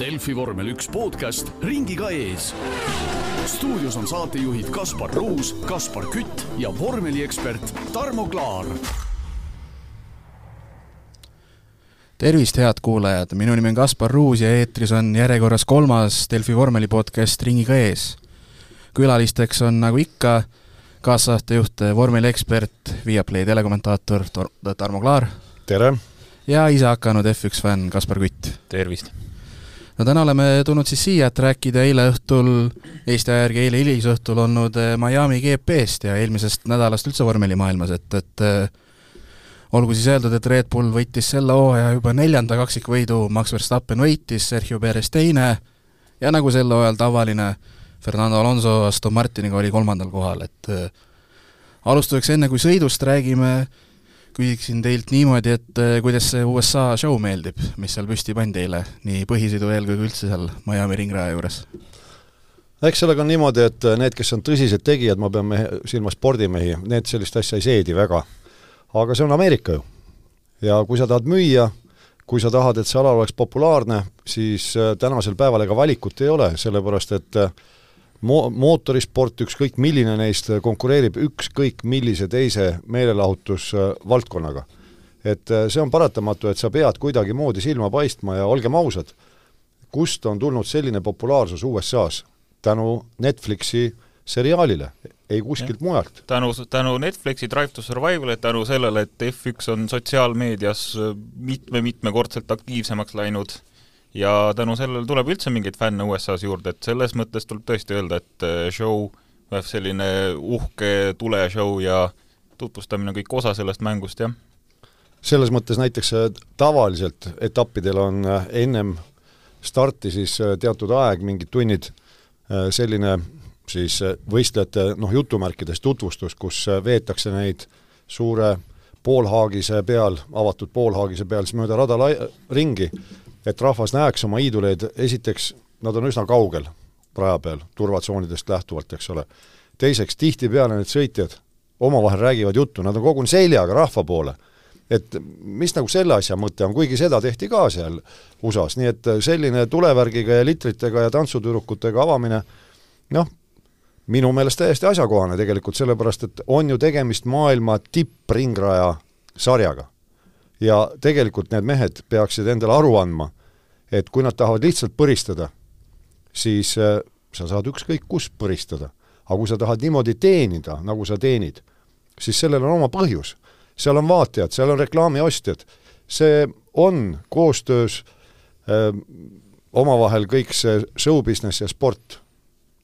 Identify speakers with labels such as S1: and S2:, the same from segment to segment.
S1: Delfi vormel üks podcast ringiga ees. stuudios on saatejuhid Kaspar Ruus, Kaspar Kütt ja vormeliekspert Tarmo Klaar.
S2: tervist, head kuulajad, minu nimi on Kaspar Ruus ja eetris on järjekorras kolmas Delfi vormeli podcast Ringiga ees. külalisteks on nagu ikka kaassaatejuht, vormeliekspert, Viaplay telekommentaator Tor-, Tarmo Klaar.
S3: tere!
S2: ja ise hakanud F1 fänn Kaspar Kütt.
S4: tervist!
S2: No täna oleme tulnud siis siia, et rääkida eile õhtul, Eesti aja järgi eile hilisõhtul olnud eh, Miami GP-st ja eelmisest nädalast üldse vormelimaailmas, et, et eh, olgu siis öeldud, et Red Bull võitis selle hooaja juba neljanda kaksikvõidu, Max Verstappen võitis, Sergio Perez teine ja nagu sel hooajal tavaline, Fernando Alonso Aston Martiniga oli kolmandal kohal, et äh, alustuseks, enne kui sõidust räägime, küsiksin teilt niimoodi, et eh, kuidas see USA show meeldib, mis seal püsti pandi eile, nii põhisõidu eel kui ka üldse seal Miami ringraja juures?
S3: eks sellega on niimoodi, et need, kes on tõsised tegijad, ma pean mehe, silmas spordimehi, need sellist asja ei seedi väga. aga see on Ameerika ju. ja kui sa tahad müüa, kui sa tahad, et see ala oleks populaarne, siis eh, tänasel päeval ega valikut ei ole, sellepärast et äh, mo-, mootorisport, ükskõik milline neist, konkureerib ükskõik millise teise meelelahutusvaldkonnaga. et äh, see on paratamatu, et sa pead kuidagimoodi silma paistma ja olgem ausad, kust on tulnud selline populaarsus USA-s? tänu Netflixi seriaalile, ei kuskilt ja. mujalt.
S4: tänu, tänu Netflixi Drive to Survival'ile, tänu sellele, et F1 on sotsiaalmeedias mitme-mitmekordselt aktiivsemaks läinud ja tänu sellele tuleb üldse mingeid fänne USA-s juurde, et selles mõttes tuleb tõesti öelda, et äh, show, selline uhke tuleshow ja tutvustamine on kõik osa sellest mängust, jah.
S3: selles mõttes näiteks äh, tavaliselt etappidel on äh, ennem starti siis teatud aeg, mingid tunnid, selline siis võistlejate noh, jutumärkides tutvustus, kus veetakse neid suure poolhaagise peal, avatud poolhaagise peal siis mööda rada lai-, ringi et rahvas näeks oma iiduleid, esiteks nad on üsna kaugel raja peal, turvatsoonidest lähtuvalt, eks ole. teiseks, tihtipeale need sõitjad omavahel räägivad juttu, nad on koguni seljaga rahva poole. et mis nagu selle asja mõte on, kuigi seda tehti ka seal USA-s, nii et selline tulevärgiga ja litritega ja tantsutüdrukutega avamine noh, minu meelest täiesti asjakohane tegelikult, sellepärast et on ju tegemist maailma tippringraja sarjaga ja tegelikult need mehed peaksid endale aru andma, et kui nad tahavad lihtsalt põristada, siis äh, sa saad ükskõik kus põristada. aga kui sa tahad niimoodi teenida, nagu sa teenid, siis sellel on oma põhjus. seal on vaatajad, seal on reklaamiostjad, see on koostöös öö, äh, omavahel kõik see show business ja sport.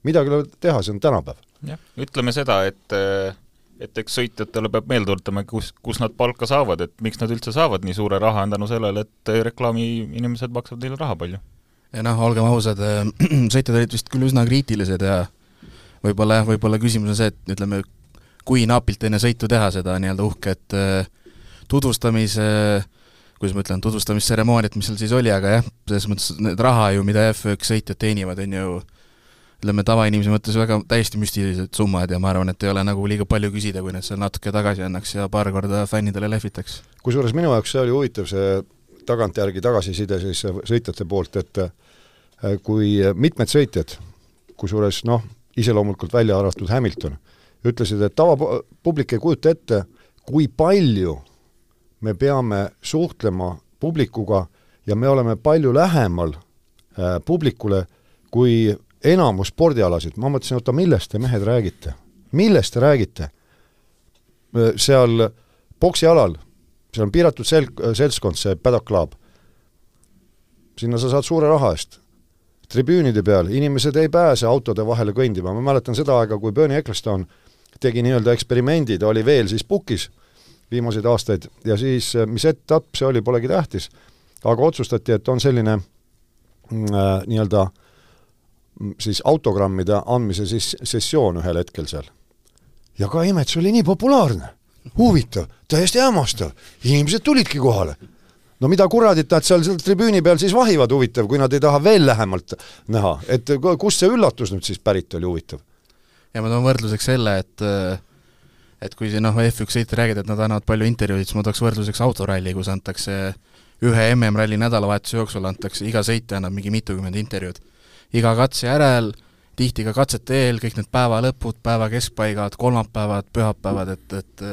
S3: midagi ei ole teha, see on tänapäev.
S4: jah, ütleme seda, et äh et eks sõitjatele peab meelde tuletama, kus, kus nad palka saavad, et miks nad üldse saavad nii suure raha, on tänu sellele, et reklaamiinimesed maksavad neile raha palju.
S2: ja noh, olgem ausad, äh, sõitjad olid vist küll üsna kriitilised ja võib-olla jah, võib-olla küsimus on see, et ütleme, kui napilt enne sõitu teha seda nii-öelda uhket äh, tutvustamise kuidas ma ütlen, tutvustamistseremooniat, mis seal siis oli, aga jah, selles mõttes need raha ju, mida F1 sõitjad teenivad, on ju ütleme, tavainimese mõttes väga täiesti müstilised summad ja ma arvan, et ei ole nagu liiga palju küsida, kui nad seal natuke tagasi annaks ja paar korda fännidele lehvitaks.
S3: kusjuures minu jaoks see oli huvitav, see tagantjärgi tagasiside siis sõitjate poolt, et äh, kui mitmed sõitjad, kusjuures noh, iseloomulikult välja arvatud Hamilton, ütlesid, et tavapublik ei kujuta ette, kui palju me peame suhtlema publikuga ja me oleme palju lähemal äh, publikule, kui enamus spordialasid, ma mõtlesin, oota, millest te mehed räägite? millest te räägite? seal poksialal, seal on piiratud sel-, seltskond, see Club, sinna sa saad suure raha eest. tribüünide peal inimesed ei pääse autode vahele kõndima, ma mäletan seda aega, kui Bernie Ecclestone tegi nii-öelda eksperimendi, ta oli veel siis pukis viimaseid aastaid ja siis mis etapp see oli, polegi tähtis, aga otsustati, et on selline mm, äh, nii-öelda äh, siis autogrammide andmise siis sessioon ühel hetkel seal. ja ka imet, see oli nii populaarne, huvitav, täiesti hämmastav, inimesed tulidki kohale. no mida kuradit nad seal, seal tribüüni peal siis vahivad, huvitav, kui nad ei taha veel lähemalt näha, et kust see üllatus nüüd siis pärit oli, huvitav?
S2: ja ma toon võrdluseks selle, et et kui siin noh, F1 sõitjad räägivad, et nad annavad palju intervjuusid, siis ma tooks võrdluseks autoralli, kus antakse ühe MM-ralli nädalavahetuse jooksul antakse, iga sõitja annab mingi mitukümmend intervjuud. Iga katse järel, tihti ka katsete eel, kõik need päeva lõpud, päeva keskpaigad, kolmapäevad, pühapäevad, et, et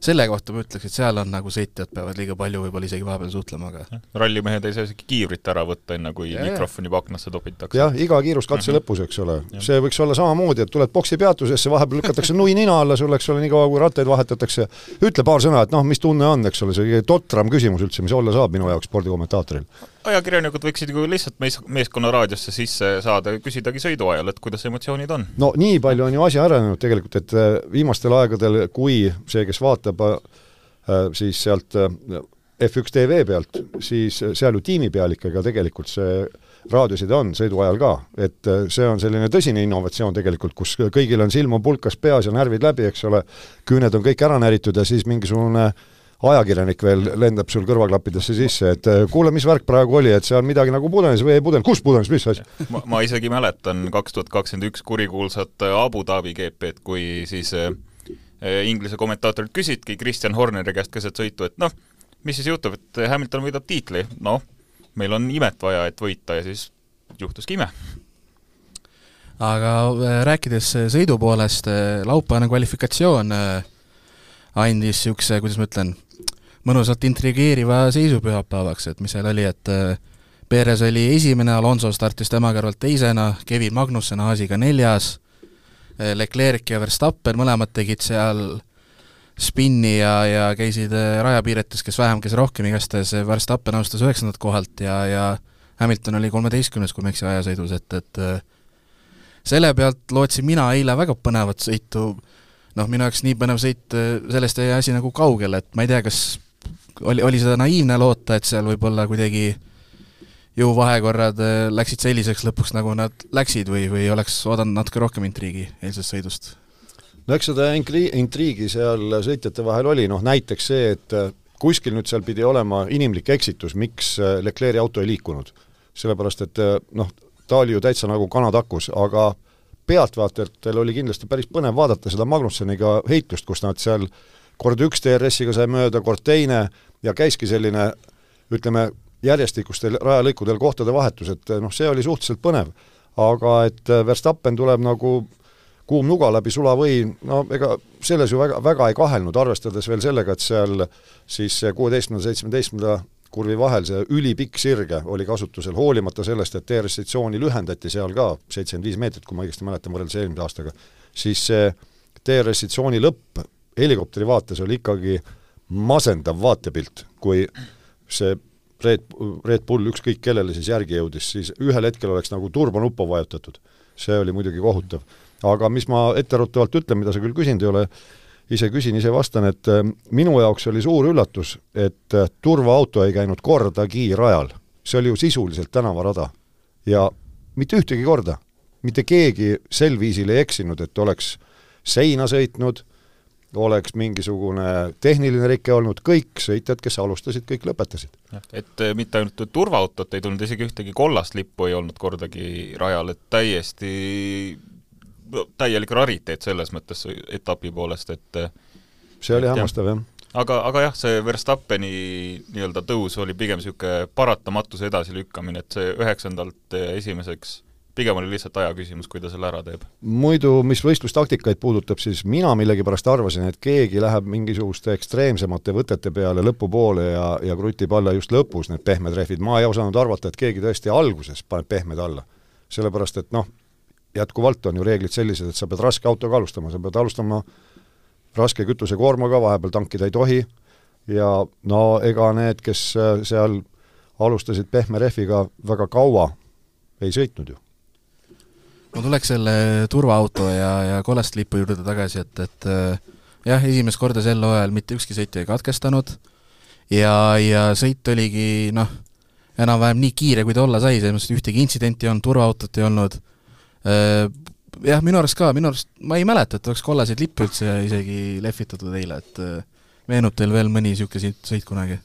S2: selle kohta ma ütleks, et seal on nagu sõitjad peavad liiga palju võib-olla isegi vahepeal suhtlema, aga
S4: rallimehed ei saa isegi kiivrit ära võtta, enne kui ja, mikrofon juba aknasse topitakse.
S3: jah, iga kiiruskatse mm -hmm. lõpus, eks ole. see võiks olla samamoodi, et tuled boksi peatusesse, vahepeal lükatakse nui nina alla sulle, eks ole, niikaua kui rattaid vahetatakse, ütle paar sõna, et noh, mis tunne on, eks ole, see kõige totram küsimus üldse, mis olla saab minu jaoks spordikommentaatoril
S4: ajakirjanikud võiksid ju lihtsalt mees, meeskonna raadiosse sisse saada ja küsidagi sõidu ajal, et kuidas emotsioonid on.
S3: no nii palju on ju asi arenenud tegelikult, et äh, viimastel aegadel, kui see, kes vaatab äh, siis sealt äh, F1 tv pealt, siis seal ju tiimipealikega tegelikult see raadioside on sõidu ajal ka, et see on selline tõsine innovatsioon tegelikult, kus kõigil on silm on pulkas peas ja närvid läbi, eks ole, küüned on kõik ära näritud ja siis mingisugune äh, ajakirjanik veel lendab sul kõrvaklappidesse sisse, et äh, kuule, mis värk praegu oli, et see on midagi nagu pudenis, veepudel, kus pudenis, mis asi?
S4: ma, ma isegi mäletan kaks tuhat kakskümmend üks kurikuulsat äh, Abu Dhabi GP-d, kui siis äh, äh, Inglise kommentaatorilt küsitki Kristjan Horneri käest keset sõitu, et noh, mis siis juhtub, et Hamilton võidab tiitli, noh, meil on imet vaja, et võita ja siis juhtuski ime
S2: aga rääkides sõidu poolest, laupäevane kvalifikatsioon andis niisuguse, kuidas ma ütlen, mõnusalt intrigeeriva seisu pühapäevaks, et mis seal oli, et äh, Perez oli esimene, Alonso startis tema kõrvalt teisena, Kevin Magnussen Haasiga neljas, äh, Leclerc ja Verstappen mõlemad tegid seal spinni ja, ja käisid äh, rajapiiretes, kes vähem, kes rohkem, igastahes Verstappen alustas üheksandat kohalt ja, ja Hamilton oli kolmeteistkümnes, kui ma ei eksi, ajasõidus, et, et selle pealt lootsin mina eile väga põnevat sõitu, noh, minu jaoks nii põnev sõit, sellest jäi asi nagu kaugele, et ma ei tea, kas oli, oli seda naiivne loota, et seal võib-olla kuidagi jõuvahekorrad äh, läksid selliseks lõpuks, nagu nad läksid või, või oleks oodanud natuke rohkem intriigi eilsest sõidust?
S3: no eks seda intri-, intriigi seal sõitjate vahel oli, noh näiteks see, et äh, kuskil nüüd seal pidi olema inimlik eksitus, miks äh, Leclerc'i auto ei liikunud. sellepärast, et noh, ta oli ju täitsa nagu kanatakus, aga pealtvaatajatel oli kindlasti päris põnev vaadata seda Magnusseniga heitlust, kus nad seal kord üks DRS-iga sai mööda, kord teine, ja käiski selline ütleme, järjestikustel rajalõikudel kohtade vahetus, et noh, see oli suhteliselt põnev. aga et Verstappen tuleb nagu kuum nuga läbi sulavõi, no ega selles ju väga, väga ei kahelnud, arvestades veel sellega, et seal siis kuueteistkümnenda, seitsmeteistkümnenda kurvi vahel see ülipikk sirge oli kasutusel, hoolimata sellest, et TRS-tsooni lühendati seal ka seitsekümmend viis meetrit, kui ma õigesti mäletan, võrreldes eelmise aastaga, siis see TRS-tsooni lõpp helikopteri vaates oli ikkagi masendav vaatepilt, kui see Red, Red Bull ükskõik kellele siis järgi jõudis, siis ühel hetkel oleks nagu turbonuppu vajutatud. see oli muidugi kohutav. aga mis ma etteruttavalt ütlen, mida sa küll küsinud ei ole, ise küsin, ise vastan, et äh, minu jaoks oli suur üllatus, et äh, turvaauto ei käinud kordagi rajal. see oli ju sisuliselt tänavarada. ja mitte ühtegi korda. mitte keegi sel viisil ei eksinud, et oleks seina sõitnud oleks mingisugune tehniline rike olnud, kõik sõitjad, kes alustasid, kõik lõpetasid.
S4: et eh, mitte ainult turvaautot ei tulnud, isegi ühtegi kollast lippu ei olnud kordagi rajal, et täiesti no, täielik rariteet selles mõttes etapi poolest, et eh,
S3: see oli hämmastav, jah.
S4: Aga, aga jah, see Verstappeni nii-öelda tõus oli pigem niisugune paratamatuse edasilükkamine, et see üheksandalt esimeseks pigem oli lihtsalt aja küsimus, kui ta selle ära teeb.
S3: muidu, mis võistlustaktikaid puudutab, siis mina millegipärast arvasin, et keegi läheb mingisuguste ekstreemsemate võtete peale lõpupoole ja, ja krutib alla just lõpus need pehmed rehvid, ma ei osanud arvata, et keegi tõesti alguses paneb pehmed alla. sellepärast, et noh, jätkuvalt on ju reeglid sellised, et sa pead raske autoga alustama, sa pead alustama raske kütusekoormaga, vahepeal tankida ei tohi, ja no ega need, kes seal alustasid pehme rehviga väga kaua, ei sõitnud ju
S2: ma tuleks selle turvaauto ja, ja kollaste lipu juurde tagasi, et, et äh, jah, esimest korda sel hooajal mitte ükski sõitja ei katkestanud ja, ja sõit oligi noh, enam-vähem nii kiire, kui ta olla sai, selles mõttes, et ühtegi intsidenti ei olnud, turvaautot ei olnud, äh, jah, minu arust ka, minu arust ma ei mäleta, et oleks kollaseid lippe üldse isegi lehvitatud eile, et äh, meenub teil veel mõni niisugune sõit kunagi?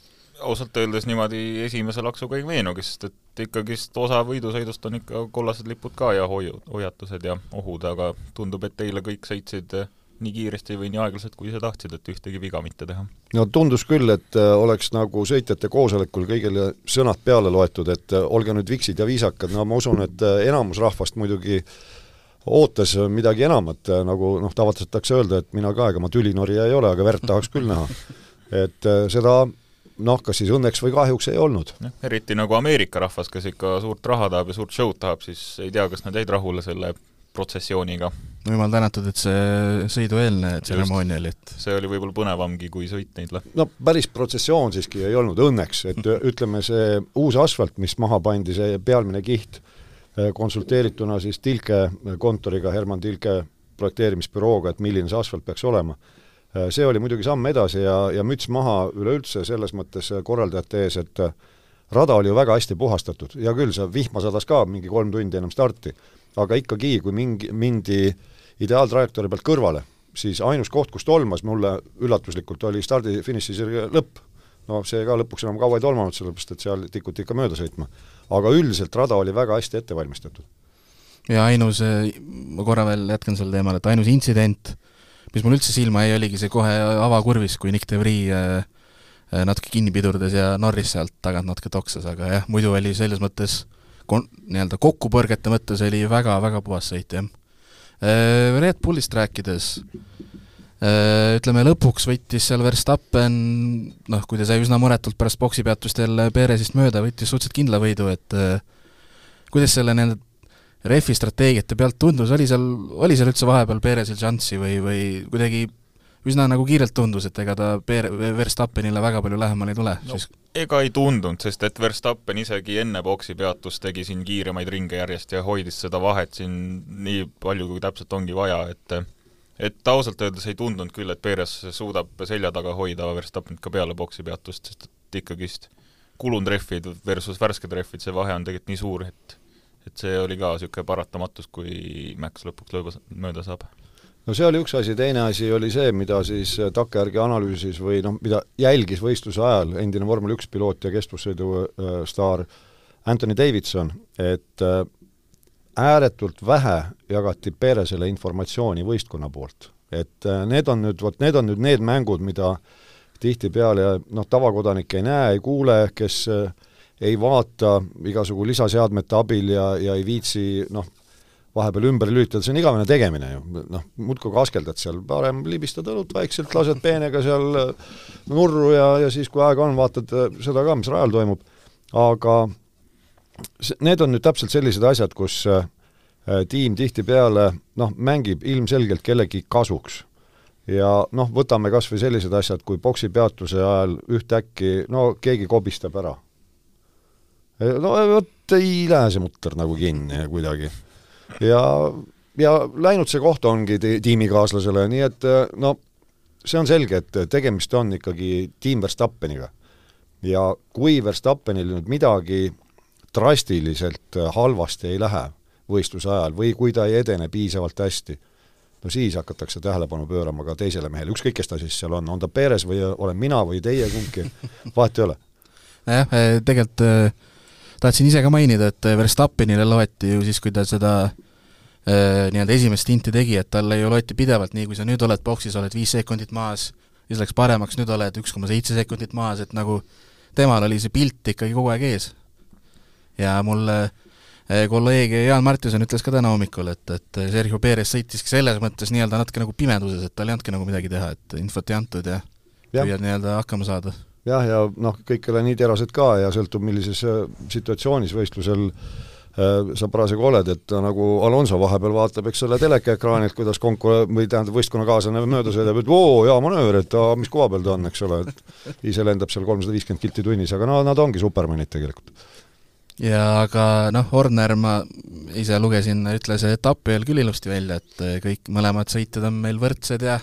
S4: Ausalt öeldes niimoodi esimese laksuga ei meenugi, sest et ikkagist osa võidusõidust on ikka kollased lipud ka ja hoiu, hoiatused ja ohud, aga tundub, et eile kõik sõitsid nii kiiresti või nii aeglaselt, kui ise tahtsid, et ühtegi viga mitte teha.
S3: no tundus küll, et äh, oleks nagu sõitjate koosolekul kõigile sõnad peale loetud, et äh, olge nüüd viksid ja viisakad, no ma usun, et enamus rahvast muidugi ootas midagi enamat, nagu noh, tavatsetakse öelda, et mina ka, ega ma tülinorija ei ole, aga verd tahaks küll näha. et seda noh, kas siis õnneks või kahjuks ei olnud.
S4: eriti nagu Ameerika rahvas, kes ikka suurt raha tahab ja suurt show'd tahab, siis ei tea, kas nad jäid rahule selle protsessiooniga.
S2: no jumal tänatud, et see sõidueelne tseremoonia oli, et
S4: see oli võib-olla põnevamgi kui sõit neile.
S3: no päris protsessioon siiski ei olnud, õnneks, et ütleme, see uus asfalt, mis maha pandi, see pealmine kiht, eh, konsulteerituna siis Tilke kontoriga, Herman Tilke projekteerimisbürooga, et milline see asfalt peaks olema, eh, see oli muidugi samm edasi ja, ja müts maha üleüldse selles mõttes korraldajate ees, et rada oli ju väga hästi puhastatud, hea küll, see vihma sadas ka mingi kolm tundi ennem starti aga ikkagi, kui mingi, mindi ideaaltrajektoori pealt kõrvale, siis ainus koht, kus tolmas mulle üllatuslikult, oli stardi-finiši lõpp. no see ka lõpuks enam kaua ei tolmanud, sellepärast et seal tikuti ikka mööda sõitma. aga üldiselt rada oli väga hästi ette valmistatud.
S2: ja ainus, ma korra veel jätkan sel teemal, et ainus intsident, mis mul üldse silma jäi, oligi see kohe avakurvis, kui Nick de Vries äh, äh, natuke kinni pidurdas ja Norris sealt tagant natuke toksas, aga jah, muidu oli selles mõttes kon-, nii-öelda kokkupõrgete mõttes oli väga-väga puhas sõit, jah. Äh, Red Bullist rääkides, ütleme lõpuks võttis seal Verstappen, noh, kui ta sai üsna muretult pärast boksipeatust jälle Perezist mööda, võttis suhteliselt kindla võidu, et kuidas selle nende refi strateegiate pealt tundus, oli seal, oli seal üldse vahepeal Perezil šanssi või, või kuidagi üsna nagu kiirelt tundus, et ega ta Per-, Verstappenile väga palju lähemale ei tule
S4: no,, siis ega ei tundunud, sest et Verstappen isegi enne boksi peatust tegi siin kiiremaid ringe järjest ja hoidis seda vahet siin nii palju, kui täpselt ongi vaja, et et ausalt öeldes ei tundunud küll, et Perez suudab selja taga hoida Verstappenit ka peale boksi peatust, sest et ikkagist kulunud rehvid versus värsked rehvid, see vahe on tegelikult nii suur, et et see oli ka niisugune paratamatus, kui Max lõpuks lõõba mööda saab
S3: no see oli üks asi, teine asi oli see, mida siis takkajärgi analüüsis või noh, mida jälgis võistluse ajal endine vormel üks piloot ja kestvussõidu äh, staar Anthony Davidson, et äh, ääretult vähe jagati Perezele informatsiooni võistkonna poolt. et äh, need on nüüd, vot need on nüüd need mängud, mida tihtipeale noh, tavakodanik ei näe, ei kuule, kes äh, ei vaata igasugu lisaseadmete abil ja, ja ei viitsi noh, vahepeal ümber lülitada, see on igavene tegemine ju, noh, muudkui kaskeldad seal, parem libistad õlut vaikselt, lased peenega seal äh, nurru ja, ja siis, kui aega on, vaatad äh, seda ka, mis rajal toimub, aga see, need on nüüd täpselt sellised asjad, kus äh, tiim tihtipeale noh, mängib ilmselgelt kellegi kasuks. ja noh, võtame kas või sellised asjad, kui boksi peatuse ajal ühtäkki no keegi kobistab ära. No vot ei lähe see mutter nagu kinni kuidagi ja, ja läinud see koht ongi tiimikaaslasele, nii et no see on selge, et tegemist on ikkagi tiim Verstappeniga. ja kui Verstappenil nüüd midagi drastiliselt halvasti ei lähe võistluse ajal või kui ta ei edene piisavalt hästi, no siis hakatakse tähelepanu pöörama ka teisele mehele, ükskõik, kes ta siis seal on, on ta Perez või olen mina või teie kumbki, vahet ei ole.
S2: nojah, tegelikult tahtsin ise ka mainida, et Verstappenile loeti ju siis, kui ta seda Äh, nii-öelda esimest tinti tegi, et talle ju loeti pidevalt, nii kui sa nüüd oled boksis, oled viis sekundit maas, siis läks paremaks, nüüd oled üks koma seitse sekundit maas, et nagu temal oli see pilt ikkagi kogu aeg ees. ja mulle äh, kolleeg Jaan Martinson ütles ka täna hommikul, et, et Sergio Perez sõitiski selles mõttes nii-öelda natuke nagu pimeduses, et tal ei olnudki nagu midagi teha, et infot ei antud ja, ja. püüad nii-öelda hakkama saada.
S3: Jah, ja noh, kõik ei ole nii terased ka ja sõltub, millises äh, situatsioonis võistlusel äh, sa parasjagu oled, et nagu Alonso vahepeal vaatab, eks ole, telekaekraanilt, kuidas konku-, või tähendab, võistkonnakaaslane mööda sõidab, et oo, hea manööver, et aa, mis koha peal ta on, eks ole, et ise lendab seal kolmsada viiskümmend kilti tunnis, aga no nad ongi supermanid tegelikult.
S2: ja aga noh, Horner, ma ise lugesin, ütles etapi ajal küll ilusti välja, et kõik mõlemad sõitjad on meil võrdsed ja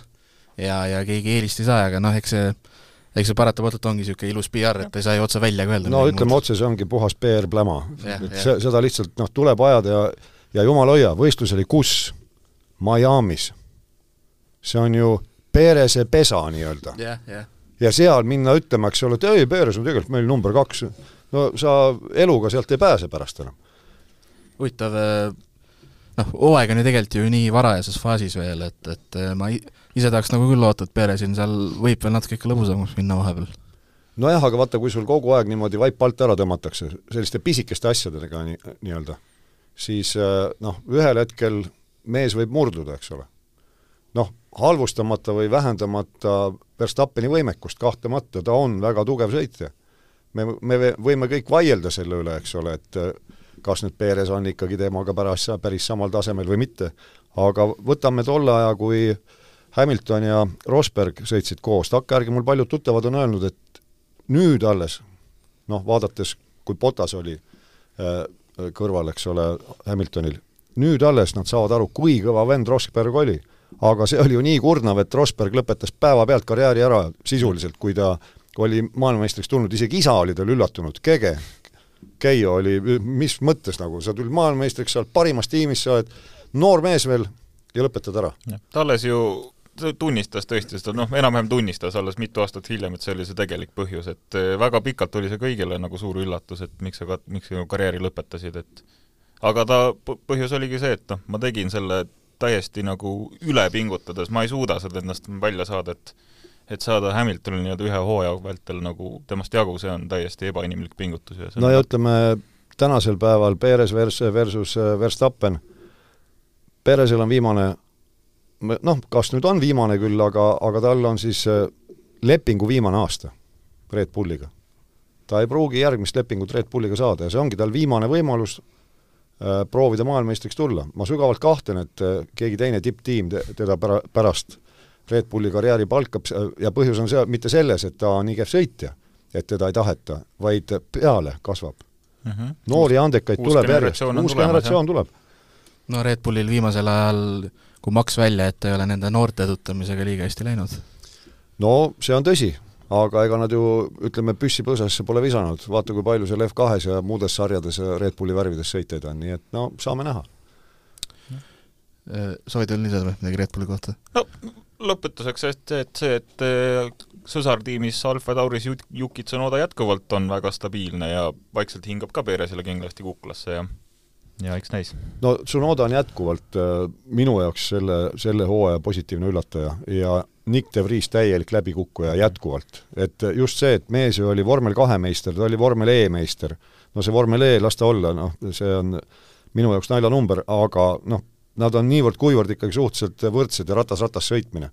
S2: ja, ja keegi eelist ei saa, aga noh, eks see eks see paratamatult ongi niisugune ilus PR, et ei saa ju otse välja ka öelda.
S3: no ütleme otse, see ongi puhas PR-pläma. et see, seda lihtsalt noh, tuleb ajada ja ja jumal hoia, võistlus oli kus? Miami's. see on ju Perese pesa nii-öelda. ja seal minna ütlema, eks ole, et ei, Peres on tegelikult meil number kaks, no sa eluga sealt ei pääse pärast enam.
S2: huvitav, äh, noh, hooaeg on ju tegelikult ju nii varajases faasis veel, et, et äh, ma ise tahaks nagu küll loota, et Pere siin seal võib veel natuke ikka lõbusamaks minna vahepeal.
S3: nojah, aga vaata, kui sul kogu aeg niimoodi vaip alt ära tõmmatakse, selliste pisikeste asjadega nii, nii-öelda, siis äh, noh, ühel hetkel mees võib murduda, eks ole. noh, halvustamata või vähendamata Verstappeni võimekust, kahtlemata ta on väga tugev sõitja. me, me võime kõik vaielda selle üle, eks ole, et kas nüüd Perez on ikkagi temaga pärast päris samal tasemel või mitte, aga võtame tolle aja, kui Hamilton ja Rosberg sõitsid koos, takkajärgi mul paljud tuttavad on öelnud, et nüüd alles, noh, vaadates, kui Potas oli äh, kõrval, eks ole, Hamiltonil, nüüd alles nad saavad aru, kui kõva vend Rosberg oli. aga see oli ju nii kurnav, et Rosberg lõpetas päevapealt karjääri ära sisuliselt, kui ta oli maailmameistriks tulnud, isegi isa oli tal üllatunud, Kege, Keijo oli, mis mõttes nagu, sa tulid maailmameistriks, sa oled parimas tiimis, sa oled noor mees veel ja lõpetad ära.
S4: ta alles ju tunnistas tõesti seda, noh, enam-vähem tunnistas alles mitu aastat hiljem, et see oli see tegelik põhjus, et eh, väga pikalt oli see kõigile nagu suur üllatus, et miks sa ka-, miks sa karjääri lõpetasid, et aga ta, põhjus oligi see, et noh, ma tegin selle täiesti nagu üle pingutades, ma ei suuda seda endast välja saada, et et saada Hamiltonil nii-öelda ühe hooaja vältel nagu temast jagu, see on täiesti ebainimlik pingutus ja
S3: no ja ütleme, tänasel päeval Perez versus, versus äh, Verstappen, Perezil on viimane noh, kas nüüd on viimane küll, aga, aga tal on siis äh, lepingu viimane aasta Red Bulliga. ta ei pruugi järgmist lepingut Red Bulliga saada ja see ongi tal viimane võimalus äh, proovida maailmameistriks tulla. ma sügavalt kahtlen, et keegi teine tipptiim teda pära-, pärast Red Bulli karjääri palkab ja põhjus on see, mitte selles, et ta on nii kehv sõitja, et teda ei taheta, vaid peale kasvab mm. -hmm. noori andekaid tuleb järjest, uus generatsioon tuleb.
S2: no Red Bullil viimasel ajal, kui maks välja, et ei ole nende noorte edutamisega liiga hästi läinud.
S3: no see on tõsi, aga ega nad ju ütleme, püssi põõsasse pole visanud, vaata kui palju seal F2-s ja muudes sarjades Red Bulli värvides sõitjaid on, nii et no saame näha.
S2: soovid veel lisada midagi Red Bulli kohta?
S4: no lõpetuseks see, et see, et eh, sõsartiimis Alfa Tauris Yuki Tsunoda jätkuvalt on väga stabiilne ja vaikselt hingab ka Perezile kindlasti kuklasse ja ja eks näis.
S3: no Tsunoda on jätkuvalt äh, minu jaoks selle, selle hooaja positiivne üllataja ja Nick de Vries täielik läbikukkuja jätkuvalt. et just see, et mees ju oli vormel kahe meister, ta oli vormel E meister, no see vormel E, las ta olla, noh, see on minu jaoks naljanumber, aga noh, nad on niivõrd-kuivõrd ikkagi suhteliselt võrdsed ja ratas-ratas sõitmine.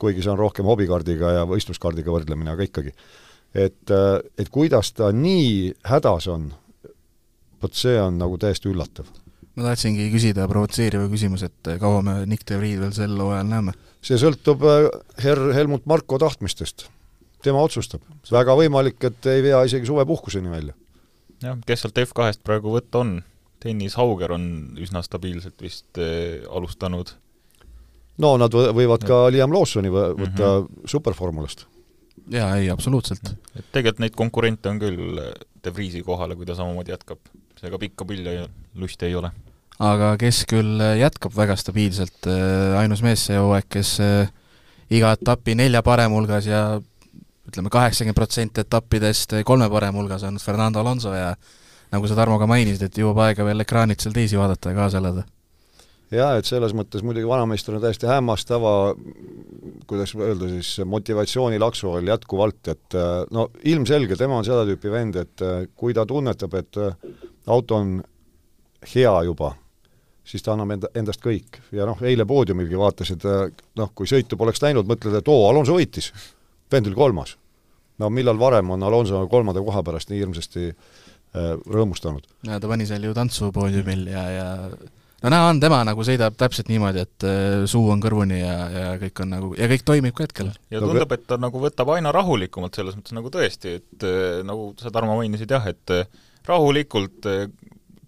S3: kuigi see on rohkem hobikaardiga ja võistluskaardiga võrdlemine, aga ikkagi. et, et kuidas ta nii hädas on, vot see on nagu täiesti üllatav.
S2: ma tahtsingi küsida provotseeriva küsimuse, et kaua me Nick de Vriid veel sel hooajal näeme?
S3: see sõltub äh, herr Helmut Marko tahtmistest. tema otsustab. väga võimalik, et ei vea isegi suvepuhkuseni välja.
S4: jah, kes sealt F2-st praegu võtta on? Dennis Hauger on üsna stabiilselt vist äh, alustanud.
S3: no nad võivad ka Liam Lawsoni võtta mm -hmm. superformulast.
S2: jaa, ei, absoluutselt.
S4: et tegelikult neid konkurente on küll äh, De Vriesi kohale, kui ta samamoodi jätkab. seega pikka pilli lusti ei ole.
S2: aga kes küll äh, jätkab väga stabiilselt, ainus mees see hooaeg, kes iga etapi nelja parema hulgas ja ütleme, kaheksakümmend protsenti etappidest kolme parema hulgas on Fernando Alonso ja nagu sa, Tarmo, ka mainisid, et jõuab aega veel ekraanilt seal teisi vaadata ja kaasa elada.
S3: jaa, et selles mõttes muidugi vanameister on täiesti hämmastava, kuidas öelda siis, motivatsioonilaksu all jätkuvalt, et no ilmselge, tema on seda tüüpi vend, et kui ta tunnetab, et auto on hea juba, siis ta annab enda, endast kõik. ja noh, eile poodiumilgi vaatasid, noh, kui sõitu poleks läinud, mõtled, et oo, Alonso võitis, vend oli kolmas. no millal varem on Alonso kolmanda koha pärast nii hirmsasti äh, Äh, rõõmustanud.
S2: ja ta pani seal ju tantsu poodiumil ja, ja no näha on, tema nagu sõidab täpselt niimoodi, et äh, suu on kõrvuni ja, ja kõik on nagu, ja kõik toimib ka hetkel.
S4: ja tundub, et ta nagu võtab aina rahulikumalt, selles mõttes nagu tõesti, et äh, nagu sa, Tarmo, mainisid jah, et rahulikult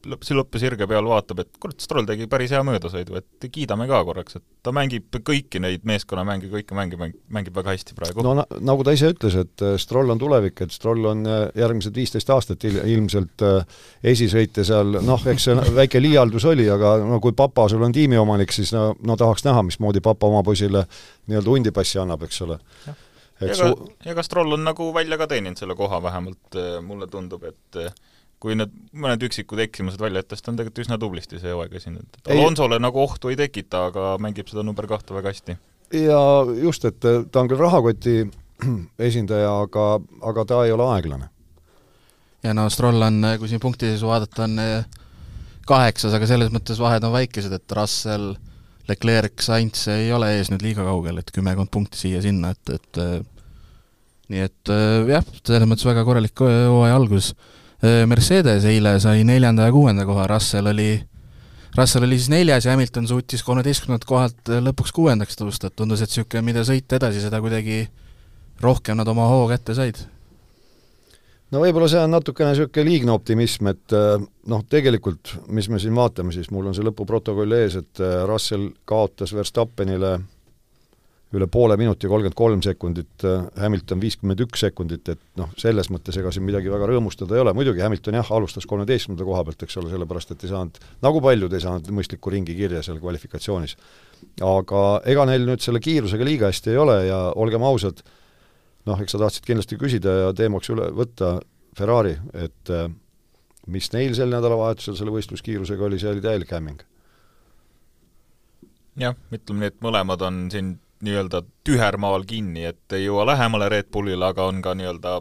S4: lõpp, see lõppesirge peal vaatab, et kurat, Stroll tegi päris hea möödasõidu, et kiidame ka korraks, et ta mängib kõiki neid meeskonnamänge, kõiki mänge mäng, mängib väga hästi praegu.
S3: no nagu ta ise ütles, et äh, Stroll on tulevik, et Stroll on äh, järgmised viisteist aastat il ilmselt äh, esisõite seal, noh, eks see väike liialdus oli, aga no kui papa sul on tiimiomanik, siis no, no tahaks näha, mismoodi papa oma poisile nii-öelda hundipassi annab, eks ole.
S4: ja ka, ja ka Stroll on nagu välja ka teeninud selle koha vähemalt, mulle tundub, et kui need mõned üksikud eksimused välja jätta, siis ta on tegelikult üsna tublisti see hooaeg esinenud.
S3: Ei-
S4: Alonsole nagu ohtu ei tekita, aga mängib seda number kahte väga hästi.
S3: ja just, et äh, ta on küll rahakoti esindaja, aga, aga ta ei ole aeglane.
S2: ja no Stroll on, kui siin punktiseisu vaadata, on eh, kaheksas, aga selles mõttes vahed on väikesed, et Russell, Leclerc, Sainz ei ole ees nüüd liiga kaugel, et kümmekond punkti siia-sinna, et, et nii et jah, selles mõttes väga korralik hooaja algus. Mercedes eile sai neljanda ja kuuenda koha, Russell oli, Russell oli siis neljas ja Hamilton suutis kolmeteistkümnendalt kohalt lõpuks kuuendaks tõusta, et tundus, et niisugune, mida sõita edasi, seda kuidagi rohkem nad oma hoo kätte said.
S3: No võib-olla see on natukene niisugune liigne optimism, et äh, noh, tegelikult mis me siin vaatame siis, mul on see lõpuprotokoll ees, et äh, Russell kaotas Verstappenile üle poole minuti, kolmkümmend kolm sekundit, äh, Hamilton viiskümmend üks sekundit, et noh, selles mõttes ega siin midagi väga rõõmustada ei ole, muidugi Hamilton jah, alustas kolmeteistkümnenda koha pealt, eks ole, sellepärast et ei saanud, nagu paljud ei saanud mõistlikku ringi kirja seal kvalifikatsioonis. aga ega neil nüüd selle kiirusega liiga hästi ei ole ja olgem ausad, noh, eks sa tahtsid kindlasti küsida ja teemaks üle võtta Ferrari, et äh, mis neil sel nädalavahetusel selle võistluskiirusega oli, see oli täielik hämming.
S4: jah, ütleme nii, et mõlemad on siin nii-öelda tühermaal kinni, et ei jõua lähemale Red Bullile, aga on ka nii-öelda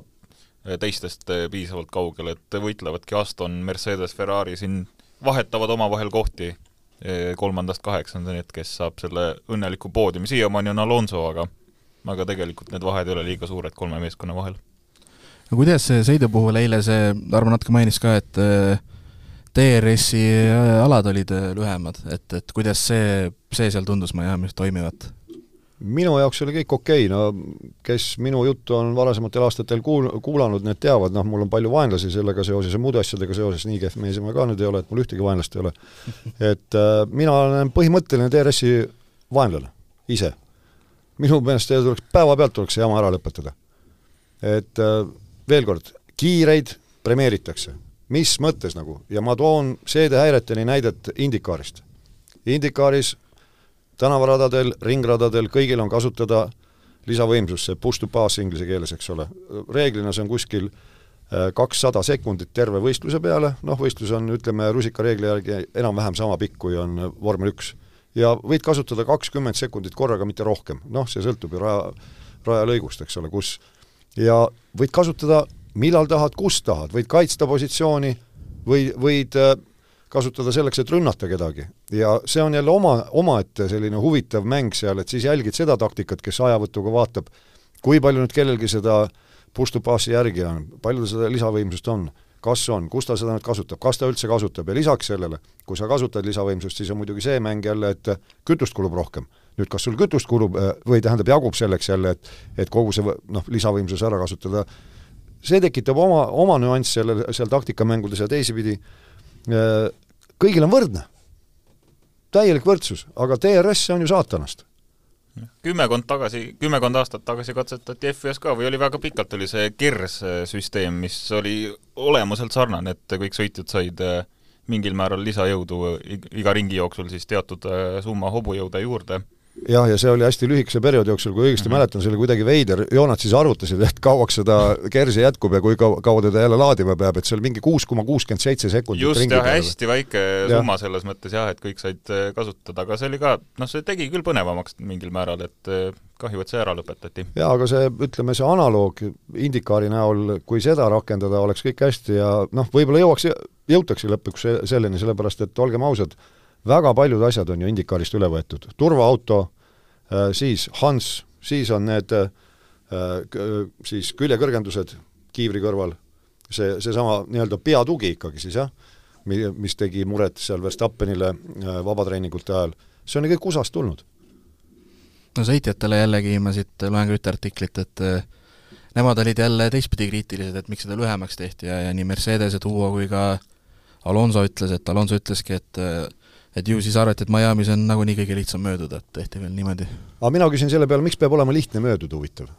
S4: teistest piisavalt kaugel, et võitlevadki Aston, Mercedes, Ferrari siin vahetavad omavahel kohti eh, kolmandast kaheksandani, et kes saab selle õnneliku poodiumi, siiamaani on Alonso, aga aga tegelikult need vahed ei ole liiga suured kolme meeskonna vahel.
S2: no kuidas sõidu puhul eile see, Arvo natuke mainis ka, et DRS-i alad olid lühemad, et, et kuidas see, see seal tundus Miami's toimivat?
S3: Minu jaoks oli kõik okei okay., no kes minu juttu on varasematel aastatel kuul-, kuulanud, need teavad, noh, mul on palju vaenlasi sellega seoses ja muude asjadega seoses, nii kehv mees ma ka nüüd ei ole, et mul ühtegi vaenlast ei ole. et äh, mina olen põhimõtteline DRS-i vaenlane, ise minu meelest tuleks, päevapealt tuleks see jama ära lõpetada. et äh, veel kord, kiireid premeeritakse. mis mõttes nagu, ja ma toon seedehäireteni näidet Indikaarist. Indikaaris tänavaradadel, ringradadel, kõigil on kasutada lisavõimsust, see push to pass inglise keeles, eks ole. reeglina see on kuskil äh, kakssada sekundit terve võistluse peale, noh, võistlus on, ütleme, rusikareegli järgi enam-vähem sama pikk, kui on vormel üks. Ja võid kasutada kakskümmend sekundit korraga, mitte rohkem, noh, see sõltub ju raja, rajalõigust, eks ole, kus. Ja võid kasutada millal tahad, kus tahad, võid kaitsta positsiooni või võid äh, kasutada selleks, et rünnata kedagi. ja see on jälle oma, omaette selline huvitav mäng seal, et siis jälgid seda taktikat, kes ajavõtuga vaatab, kui palju nüüd kellelgi seda push to pass'i järgi on, palju seda lisavõimsust on kas on, kus ta seda nüüd kasutab, kas ta üldse kasutab ja lisaks sellele, kui sa kasutad lisavõimsust, siis on muidugi see mäng jälle, et kütust kulub rohkem. nüüd kas sul kütust kulub äh, või tähendab, jagub selleks jälle, et et kogu see noh, lisavõimsus ära kasutada, see tekitab oma, oma nüanss selle, seal taktikamängudes ja teisipidi, äh, kõigil on võrdne. täielik võrdsus, aga DRS on ju saatanast
S4: kümmekond tagasi, kümmekond aastat tagasi katsetati F1 ka või oli väga pikalt, oli see KERS süsteem, mis oli olemuselt sarnane, et kõik sõitjad said äh, mingil määral lisajõudu iga ringi jooksul siis teatud summa hobujõude juurde
S3: jah, ja see oli hästi lühikese perioodi jooksul, kui õigesti mm -hmm. mäletan, see oli kuidagi veider, joonad siis arvutasid, et kauaks seda kersi jätkub ja kui kaua, kaua teda jälle laadima peab, et see oli mingi kuus koma kuuskümmend seitse sekundit
S4: just, jah, hästi väike ja. summa selles mõttes jah, et kõik said äh, kasutada, aga see oli ka, noh, see tegi küll põnevamaks mingil määral, et äh, kahju, et see ära lõpetati.
S3: jaa, aga see, ütleme, see analoog Indikaari näol, kui seda rakendada, oleks kõik hästi ja noh, võib-olla jõuaks, jõutakse lõpuks selleni, sellepärast et olgem ausad, väga paljud asjad on ju Indikarist üle võetud, turvaauto, äh, siis Hans, siis on need äh, siis küljekõrgendused kiivri kõrval, see, seesama nii-öelda peatugi ikkagi siis jah, mis tegi muret seal Verstappenile äh, vabatreeningute ajal, see on ju kõik USA-st tulnud.
S2: no sõitjatele jällegi ma siit loen ka ühte artiklit, et nemad olid jälle teistpidi kriitilised, et miks seda lühemaks tehti ja, ja nii Mercedese duo kui ka Alonso ütles, et Alonso ütleski, et et ju siis arvati, et Miami's on nagunii kõige lihtsam mööduda, et tehti veel niimoodi.
S3: aga mina küsin selle peale, miks peab olema lihtne mööduda, huvitav?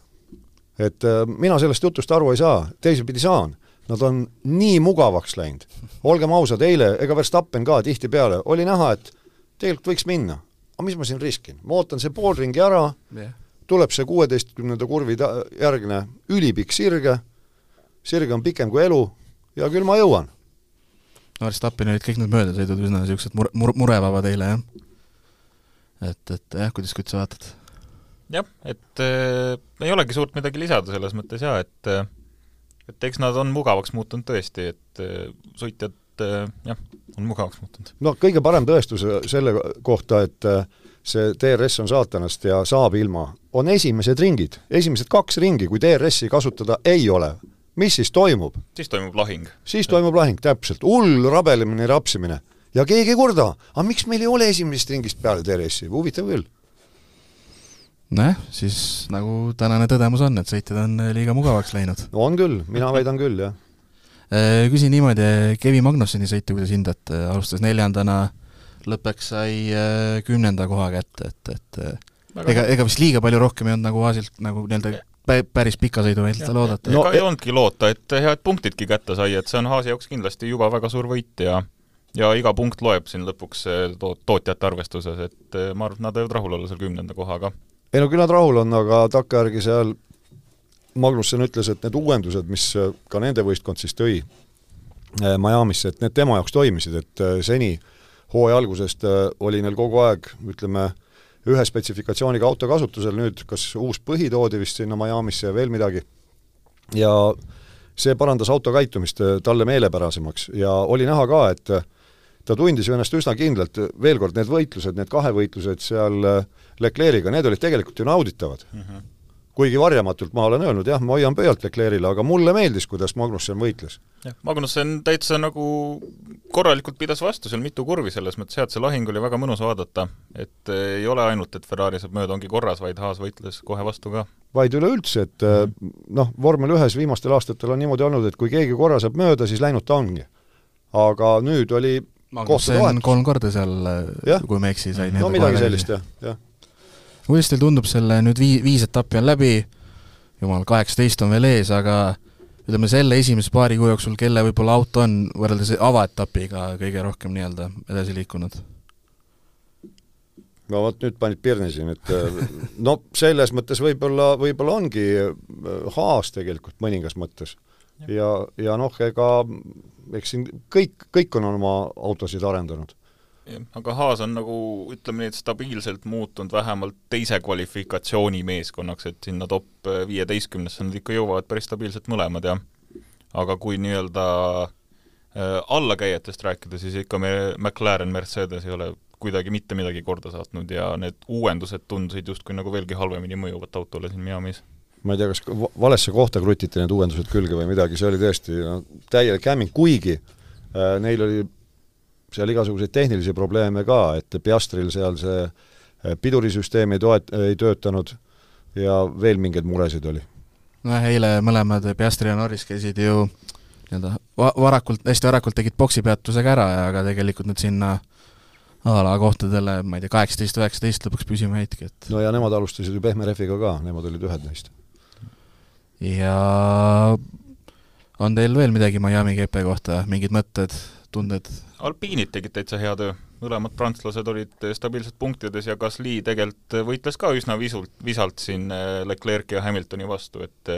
S3: et äh, mina sellest jutust aru ei saa, teisipidi saan. Nad on nii mugavaks läinud. olgem ausad, eile, ega Verstappen ka tihtipeale, oli näha, et tegelikult võiks minna. aga mis ma siin riskin? ma ootan see pool ringi ära yeah., tuleb see kuueteistkümnenda kurvi ta-, järgne ülipikk sirge, sirge on pikem kui elu ja küll ma jõuan
S2: Verstappeni olid kõik need möödasõidud üsna niisugused mure, mure, murevabad eile, jah. et, et jah, kuidas, kuidas sa vaatad?
S4: jah, et äh, ei olegi suurt midagi lisada selles mõttes jaa, et äh, et eks nad on mugavaks muutunud tõesti, et äh, sõitjad äh, jah, on mugavaks muutunud.
S3: no kõige parem tõestus selle kohta, et äh, see DRS on saatanast ja saab ilma, on esimesed ringid, esimesed kaks ringi, kui DRS-i kasutada ei ole. Mis siis toimub?
S4: siis toimub lahing.
S3: siis toimub lahing, täpselt, hull rabelemine, rapsimine. ja keegi ei kurda, aga miks meil ei ole esimesest ringist peale DRS-i, huvitav küll
S2: nojah, siis nagu tänane tõdemus on, et sõitjad on liiga mugavaks läinud.
S3: no on küll, mina väidan küll, jah.
S2: Äh, küsin niimoodi, Kevin Magnussoni sõitu, kuidas hindad, alustas neljandana, lõppeks sai kümnenda koha kätte, et, et Väga ega, ega vist liiga palju rohkem ei olnud nagu Aasilt nagu nii-öelda päris pika sõidu meilt loodata.
S4: no ega ei olnudki loota, et head punktidki kätte sai, et see on Haasi jaoks kindlasti juba väga suur võit ja ja iga punkt loeb siin lõpuks to-, tootjate arvestuses, et ma arvan, et nad võivad rahul olla seal kümnenda kohaga
S3: ei no küll nad rahul on, aga takkajärgi seal Magnusson ütles, et need uuendused, mis ka nende võistkond siis tõi äh, Miami'sse, et need tema jaoks toimisid, et seni hooaja algusest oli neil kogu aeg, ütleme, ühe spetsifikatsiooniga auto kasutusel, nüüd kas uus põhi toodi vist sinna Miami'sse ja veel midagi, ja see parandas auto käitumist talle meelepärasemaks ja oli näha ka, et ta tundis ennast üsna kindlalt, veel kord, need võitlused, need kahevõitlused seal Leclerc'iga, need olid tegelikult ju nauditavad mm. -hmm. Kuigi varjamatult ma olen öelnud, jah, ma hoian pöialt Leclerc'ile, aga mulle meeldis, kuidas Magnussen võitles.
S4: jah, Magnussen täitsa nagu korralikult pidas vastu seal mitu kurvi, selles mõttes jah, et see lahing oli väga mõnus vaadata. et ei ole ainult, et Ferrari saab mööda, ongi korras, vaid Haas võitles kohe vastu ka.
S3: vaid üleüldse, et mm -hmm. noh, vormel ühes viimastel aastatel on niimoodi olnud, et kui keegi korra saab mööda, siis läinud ta ongi. aga nüüd oli
S2: Magnussen kolm korda seal, kui ma ei eksi, sai
S3: no midagi sellist, jah, jah
S2: kuidas teil tundub, selle nüüd vii-, viis etappi on läbi, jumal, kaheksateist on veel ees, aga ütleme, selle esimese paari kuu jooksul, kelle võib-olla auto on võrreldes avaetapiga kõige rohkem nii-öelda edasi liikunud?
S3: no vot, nüüd panid pirni siin, et äh, no selles mõttes võib-olla, võib-olla ongi äh, Haas tegelikult mõningas mõttes. ja, ja noh, ega eks siin kõik, kõik on oma autosid arendanud
S4: aga Haas on nagu ütleme nii, et stabiilselt muutunud vähemalt teise kvalifikatsiooni meeskonnaks, et sinna top viieteistkümnesse nad ikka jõuavad päris stabiilselt mõlemad ja aga kui nii-öelda äh, allakäijatest rääkida, siis ikka me McLaren, Mercedes ei ole kuidagi mitte midagi korda saatnud ja need uuendused tundusid justkui nagu veelgi halvemini mõjuvat autole siin Miami's.
S3: Ma ei tea, kas valesse kohta krutiti need uuendused külge või midagi, see oli tõesti no, täielik hämming, kuigi äh, neil oli seal igasuguseid tehnilisi probleeme ka, et Piastril seal see eh, pidurisüsteem ei toet-, ei töötanud ja veel mingeid muresid oli.
S2: nojah, eile mõlemad Piastri ja Norris käisid ju nii-öelda va-, varakult, hästi varakult tegid boksipeatusega ära ja aga tegelikult nad sinna a la kohtadele, ma ei tea, kaheksateist, üheksateist lõpuks püsima jäidki, et
S3: no ja nemad alustasid ju pehme rehviga ka, nemad olid ühed neist.
S2: ja on teil veel midagi Miami GP kohta, mingid mõtted, tunded?
S4: Alpiinid tegid täitsa hea töö, mõlemad prantslased olid stabiilselt punktides ja Gasly tegelikult võitles ka üsna visult, visalt siin äh, Leclerc'i ja Hamiltoni vastu, et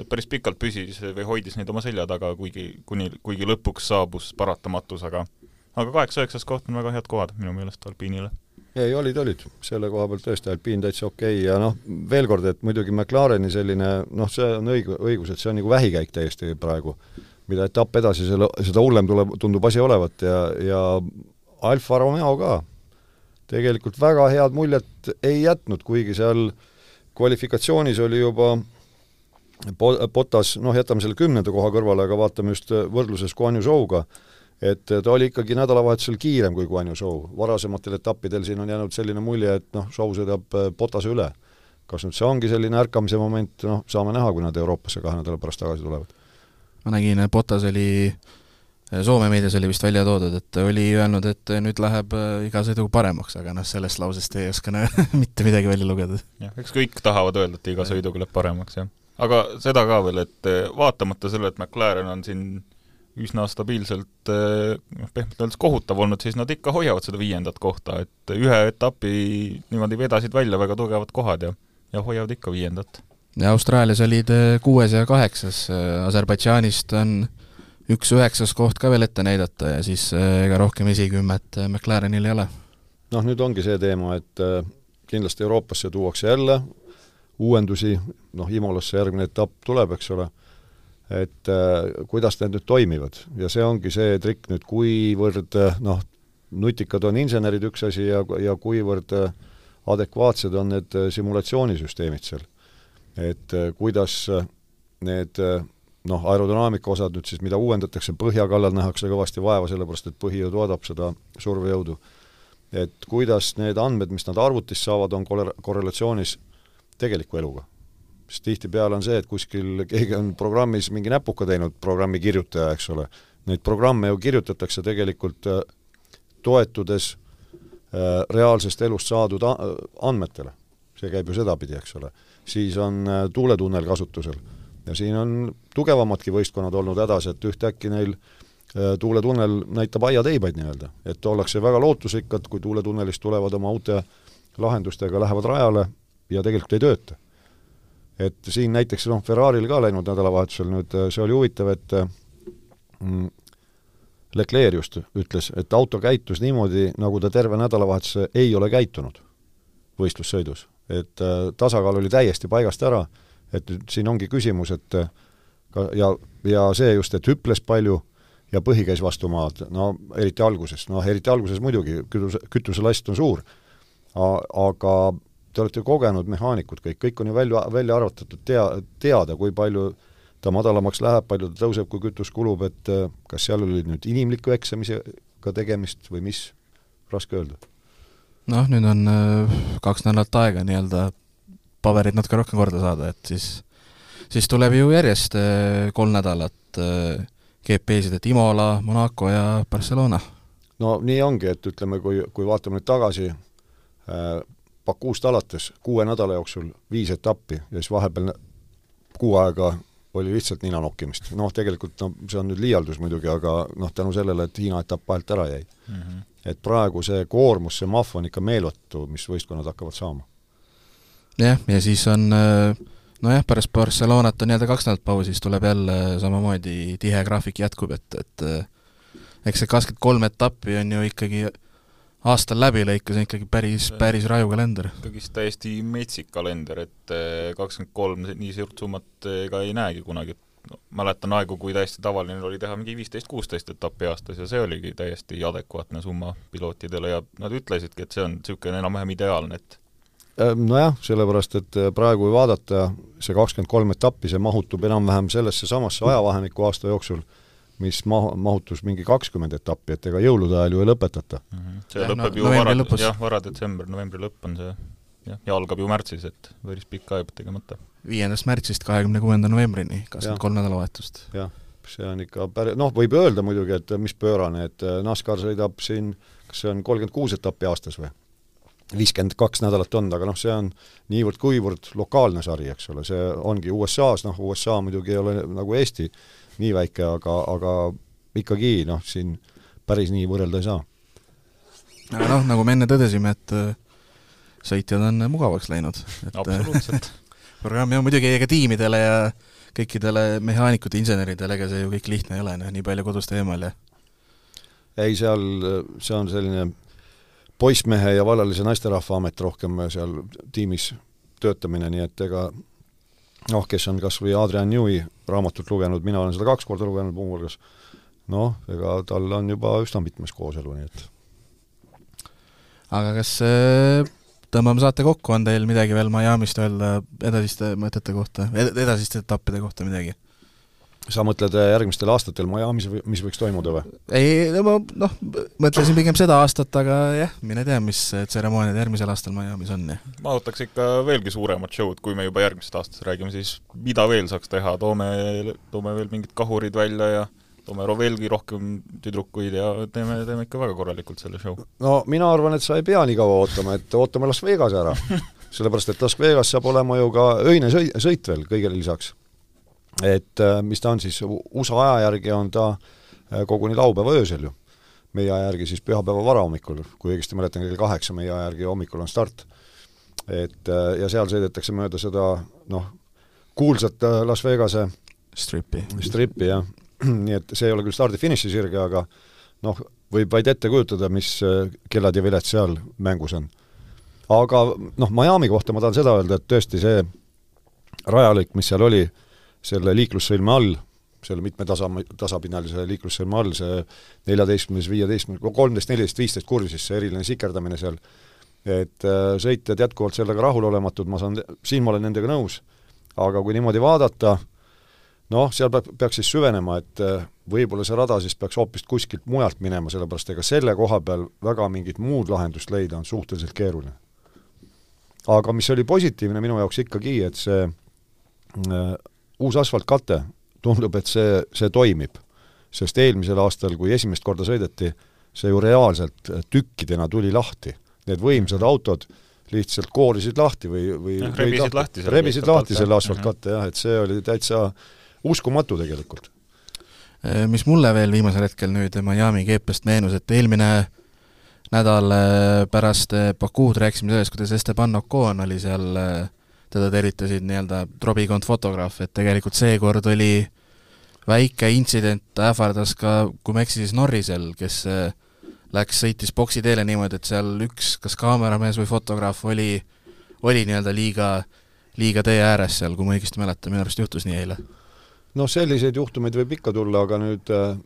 S4: et päris pikalt püsis või hoidis neid oma selja taga, kuigi, kuni, kuigi lõpuks saabus paratamatus, aga aga kaheksa-üheksas koht on väga head kohad minu meelest alpiinile.
S3: ei, olid, olid, selle koha pealt tõesti, alpiin täitsa okei okay. ja noh, veel kord, et muidugi McLareni selline noh, see on õig-, õigus, et see on nagu vähikäik täiesti praegu mida etapp edasi, selle, seda hullem tuleb, tundub asi olevat ja, ja Alfa Romeo ka tegelikult väga head muljet ei jätnud, kuigi seal kvalifikatsioonis oli juba Botas, noh, jätame selle kümnenda koha kõrvale, aga vaatame just võrdluses Guan Yu Zhouga, et ta oli ikkagi nädalavahetusel kiirem kui Guan Yu Zhou. varasematel etappidel siin on jäänud selline mulje, et noh, Zhou sõidab Botase üle. kas nüüd see ongi selline ärkamise moment, noh, saame näha, kui nad Euroopasse kahe nädala pärast tagasi tulevad
S2: ma nägin, Botas oli, Soome meedias oli vist välja toodud, et oli öelnud, et nüüd läheb äh, iga sõiduga paremaks, aga noh, sellest lausest ei oska mitte midagi välja lugeda.
S4: jah, eks kõik tahavad öelda, et iga sõiduga läheb paremaks, jah. aga seda ka veel, et äh, vaatamata sellele, et McLaren on siin üsna stabiilselt äh, noh, pehmelt öeldes kohutav olnud, siis nad ikka hoiavad seda viiendat kohta, et ühe etapi niimoodi vedasid välja väga tugevad kohad ja, ja hoiavad ikka viiendat
S2: ja Austraalias olid äh, kuues ja kaheksas, äh, Aserbaidžaanist on üks üheksas koht ka veel ette näidata ja siis äh, ega rohkem esikümmet McLarenil ei ole.
S3: noh, nüüd ongi see teema, et kindlasti Euroopasse tuuakse jälle uuendusi, noh, Imolasse järgmine etapp tuleb, eks ole, et kuidas need nüüd toimivad ja see ongi see trikk nüüd, kuivõrd noh, nutikad on insenerid üks asi ja, ja kuivõrd adekvaatsed on need simulatsioonisüsteemid seal. Et kuidas need noh, aerodünaamika osad nüüd siis, mida uuendatakse, põhja kallal nähakse kõvasti vaeva, sellepärast et põhi ju toodab seda survejõudu. et kuidas need andmed, mis nad arvutist saavad, on korre-, korrelatsioonis tegeliku eluga. sest tihtipeale on see, et kuskil keegi on programmis mingi näpuka teinud, programmi kirjutaja, eks ole, neid programme ju kirjutatakse tegelikult äh, toetudes äh, reaalsest elust saadud andmetele. see käib ju sedapidi, eks ole. Siis on äh, tuuletunnel kasutusel. Ja siin on tugevamadki võistkonnad olnud hädas, et ühtäkki neil äh, tuuletunnel näitab aiateibaid nii-öelda, et ollakse väga lootusrikkad, kui tuuletunnelist tulevad oma uute lahendustega, lähevad rajale ja tegelikult ei tööta. et siin näiteks noh, Ferrari'l ka läinud nädalavahetusel nüüd, äh, see oli huvitav, et mm, Leclerc just ütles, et auto käitus niimoodi, nagu ta terve nädalavahetuse ei ole käitunud võistlussõidus. et tasakaal oli täiesti paigast ära. Et nüüd siin ongi küsimus, et ka ja, ja see just, et hüples palju ja põhi käis vastu maad, no eriti alguses, noh eriti alguses muidugi, kütuse, kütuselast on suur, aga te olete ju kogenud mehaanikud kõik, kõik on ju välja, välja arvutatud, tea, teada, kui palju ta madalamaks läheb, palju ta tõuseb, kui kütus kulub, et kas seal oli nüüd inimliku eksamisega tegemist või mis, raske öelda.
S2: Noh, nüüd on äh, kaks nädalat aega nii-öelda paberid natuke rohkem korda saada, et siis, siis tuleb ju järjest äh, kolm nädalat äh, GP-sid, et Imola, Monaco ja Barcelona.
S3: no nii ongi, et ütleme, kui, kui vaatame nüüd tagasi äh,, Bakuust alates kuue nädala jooksul viis etappi ja siis vahepeal kuu aega oli lihtsalt nina nokkimist. noh, tegelikult no see on nüüd liialdus muidugi, aga noh, tänu sellele, et Hiina etapp vahelt ära jäi mm. -hmm. Et praegu see koormus, see mahv on ikka meeletu, mis võistkonnad hakkavad saama
S2: jah, ja siis on äh, nojah, pärast Barcelonat on nii-öelda kaks nädalat pausi, siis tuleb jälle samamoodi tihe graafik jätkub, et, et äh, eks see kakskümmend kolm etappi on ju ikkagi aastal läbi lõikas on ikkagi päris, päris raju kalender.
S4: ikkagist täiesti metsik kalender, et äh, kakskümmend kolm nii suurt summat ega ei näegi kunagi, no mäletan aegu, kui täiesti tavaline oli teha mingi viisteist-kuusteist etappi aastas ja see oligi täiesti adekvaatne summa pilootidele ja nad ütlesidki, et see on niisugune enam-vähem ideaalne, et
S3: Äh, nojah, sellepärast et äh, praegu kui vaadata, see kakskümmend kolm etappi, see mahutub enam-vähem sellesse samasse ajavahemikku aasta jooksul, mis ma-, mahutus mingi kakskümmend etappi, et ega jõulude ajal ju ei lõpetata mm.
S4: -hmm. see ja, lõpeb no, ju vara, jah, varadetsember, novembri lõpp on see jah, ja algab ju märtsis, et päris pikka aega tegemata.
S2: Viiendast märtsist kahekümne kuuenda novembrini, kakskümmend kolm nädalavahetust.
S3: jah, see on ikka päris, noh, võib öelda muidugi, et mis pöörane, et äh, NASCAR sõidab siin, kas see on kolmkümmend kuus etappi aastas või? viiskümmend kaks nädalat on, aga noh, see on niivõrd-kuivõrd lokaalne sari, eks ole, see ongi USA-s, noh, USA muidugi ei ole nagu Eesti nii väike, aga, aga ikkagi noh, siin päris nii võrrelda ei saa.
S2: aga noh, nagu me enne tõdesime, et äh, sõitjad on mugavaks läinud.
S4: Äh, absoluutselt
S2: programm ja muidugi ega tiimidele ja kõikidele mehaanikute, inseneridele, ega see ju kõik lihtne ei ole, noh, nii palju kodust eemal ja
S3: ei, seal, see on selline poissmehe ja vallalise naisterahva amet rohkem seal tiimis töötamine, nii et ega noh, kes on kas või Adrian Newey raamatut lugenud, mina olen seda kaks korda lugenud muuhulgas, noh, ega tal on juba üsna mitmes kooselu, nii et
S2: aga kas äh, tõmbame saate kokku, on teil midagi veel Miami'st öelda edasiste mõtete kohta, edasiste etappide kohta midagi?
S3: sa mõtled äh, järgmistel aastatel Miami's või mis võiks toimuda või?
S2: ei, ma noh, mõtlesin pigem seda aastat, aga jah, mine tea, mis tseremooniad järgmisel aastal Miami's on ja
S4: ma ootaks ikka veelgi suuremat show'd, kui me juba järgmisest aastast räägime, siis mida veel saaks teha, toome, toome veel mingid kahurid välja ja toome veelgi rohkem tüdrukuid ja teeme, teeme ikka väga korralikult selle show.
S3: no mina arvan, et sa ei pea nii kaua ootama, et ootame Las Vegas ära sellepärast, et Las Vegas saab olema ju ka öine sõi-, sõit veel kõigele lisaks et äh, mis ta on siis, USA aja järgi on ta äh, koguni laupäeva öösel ju. meie aja järgi siis pühapäeva varahommikul, kui õigesti mäletan, kell kaheksa meie aja järgi hommikul on start. et äh, ja seal sõidetakse mööda seda noh, kuulsat Las Vegase
S2: stripi,
S3: stripi jah, nii et see ei ole küll stardi-finiši sirge, aga noh, võib vaid ette kujutada, mis äh, kellad ja viled seal mängus on. aga noh, Miami kohta ma tahan seda öelda, et tõesti see rajalõik, mis seal oli, selle liiklussõlme all, selle mitmetasa, tasapinnalise liiklussõlme all, see neljateistkümnes, viieteistkümnes, kolmteist, neliteist, viisteist kurvis, see eriline sikerdamine seal, et äh, sõitjad jätkuvalt sellega rahulolematud, ma saan, siin ma olen nendega nõus, aga kui niimoodi vaadata, noh, seal peab, peaks siis süvenema, et äh, võib-olla see rada siis peaks hoopis kuskilt mujalt minema, sellepärast ega selle koha peal väga mingit muud lahendust leida on suhteliselt keeruline. aga mis oli positiivne minu jaoks ikkagi, et see äh, uus asfaltkate, tundub, et see, see toimib. sest eelmisel aastal, kui esimest korda sõideti, see ju reaalselt tükkidena tuli lahti. Need võimsad autod lihtsalt koorisid lahti või, või
S4: rebisid lahti
S3: selle rebisid lahti selle asfaltkatte jah, et see oli täitsa uskumatu tegelikult.
S2: Äh, mis mulle veel viimasel hetkel nüüd Miami GP-st meenus, et eelmine nädal äh, pärast äh, Bakuud rääkisime sellest, kuidas Esteban Ocon oli seal teda tervitasid nii-öelda trobikond fotograaf, et tegelikult seekord oli väike intsident, ähvardas ka, kui ma ei eksi, siis Norrisel, kes läks, sõitis boksi teele niimoodi, et seal üks kas kaameramees või fotograaf oli, oli nii-öelda liiga, liiga tee ääres seal, kui ma õigesti mäletan, minu arust juhtus nii eile.
S3: Noh, selliseid juhtumeid võib ikka tulla, aga nüüd äh,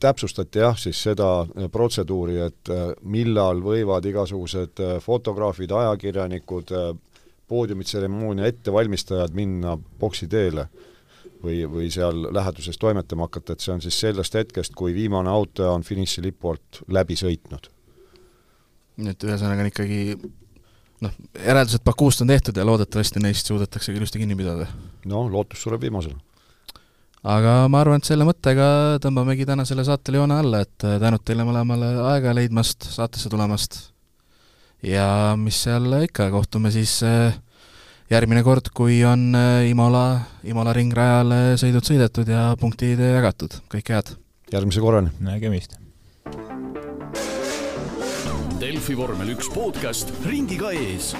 S3: täpsustati jah, siis seda äh, protseduuri, et äh, millal võivad igasugused fotograafid, ajakirjanikud poodiumitseremoonia ettevalmistajad minna boksi teele või, või seal läheduses toimetama hakata, et see on siis sellest hetkest, kui viimane auto on finišilipu alt läbi sõitnud.
S2: nii et ühesõnaga on ikkagi noh, järeldused Bakuust on tehtud ja loodetavasti neist suudetakse ilusti kinni pidada.
S3: noh, lootus sureb viimasena.
S2: Aga ma arvan, et selle mõttega tõmbamegi tänasele saatele joone alla, et tänud teile mõlemale aega leidmast, saatesse tulemast ja mis seal ikka, kohtume siis äh, järgmine kord, kui on äh, Imola, Imola ringrajal äh, sõidud sõidetud ja punktid jagatud, kõike head!
S3: järgmise korrani!
S4: nägemist!
S1: Delfi vormel üks podcast ringiga ees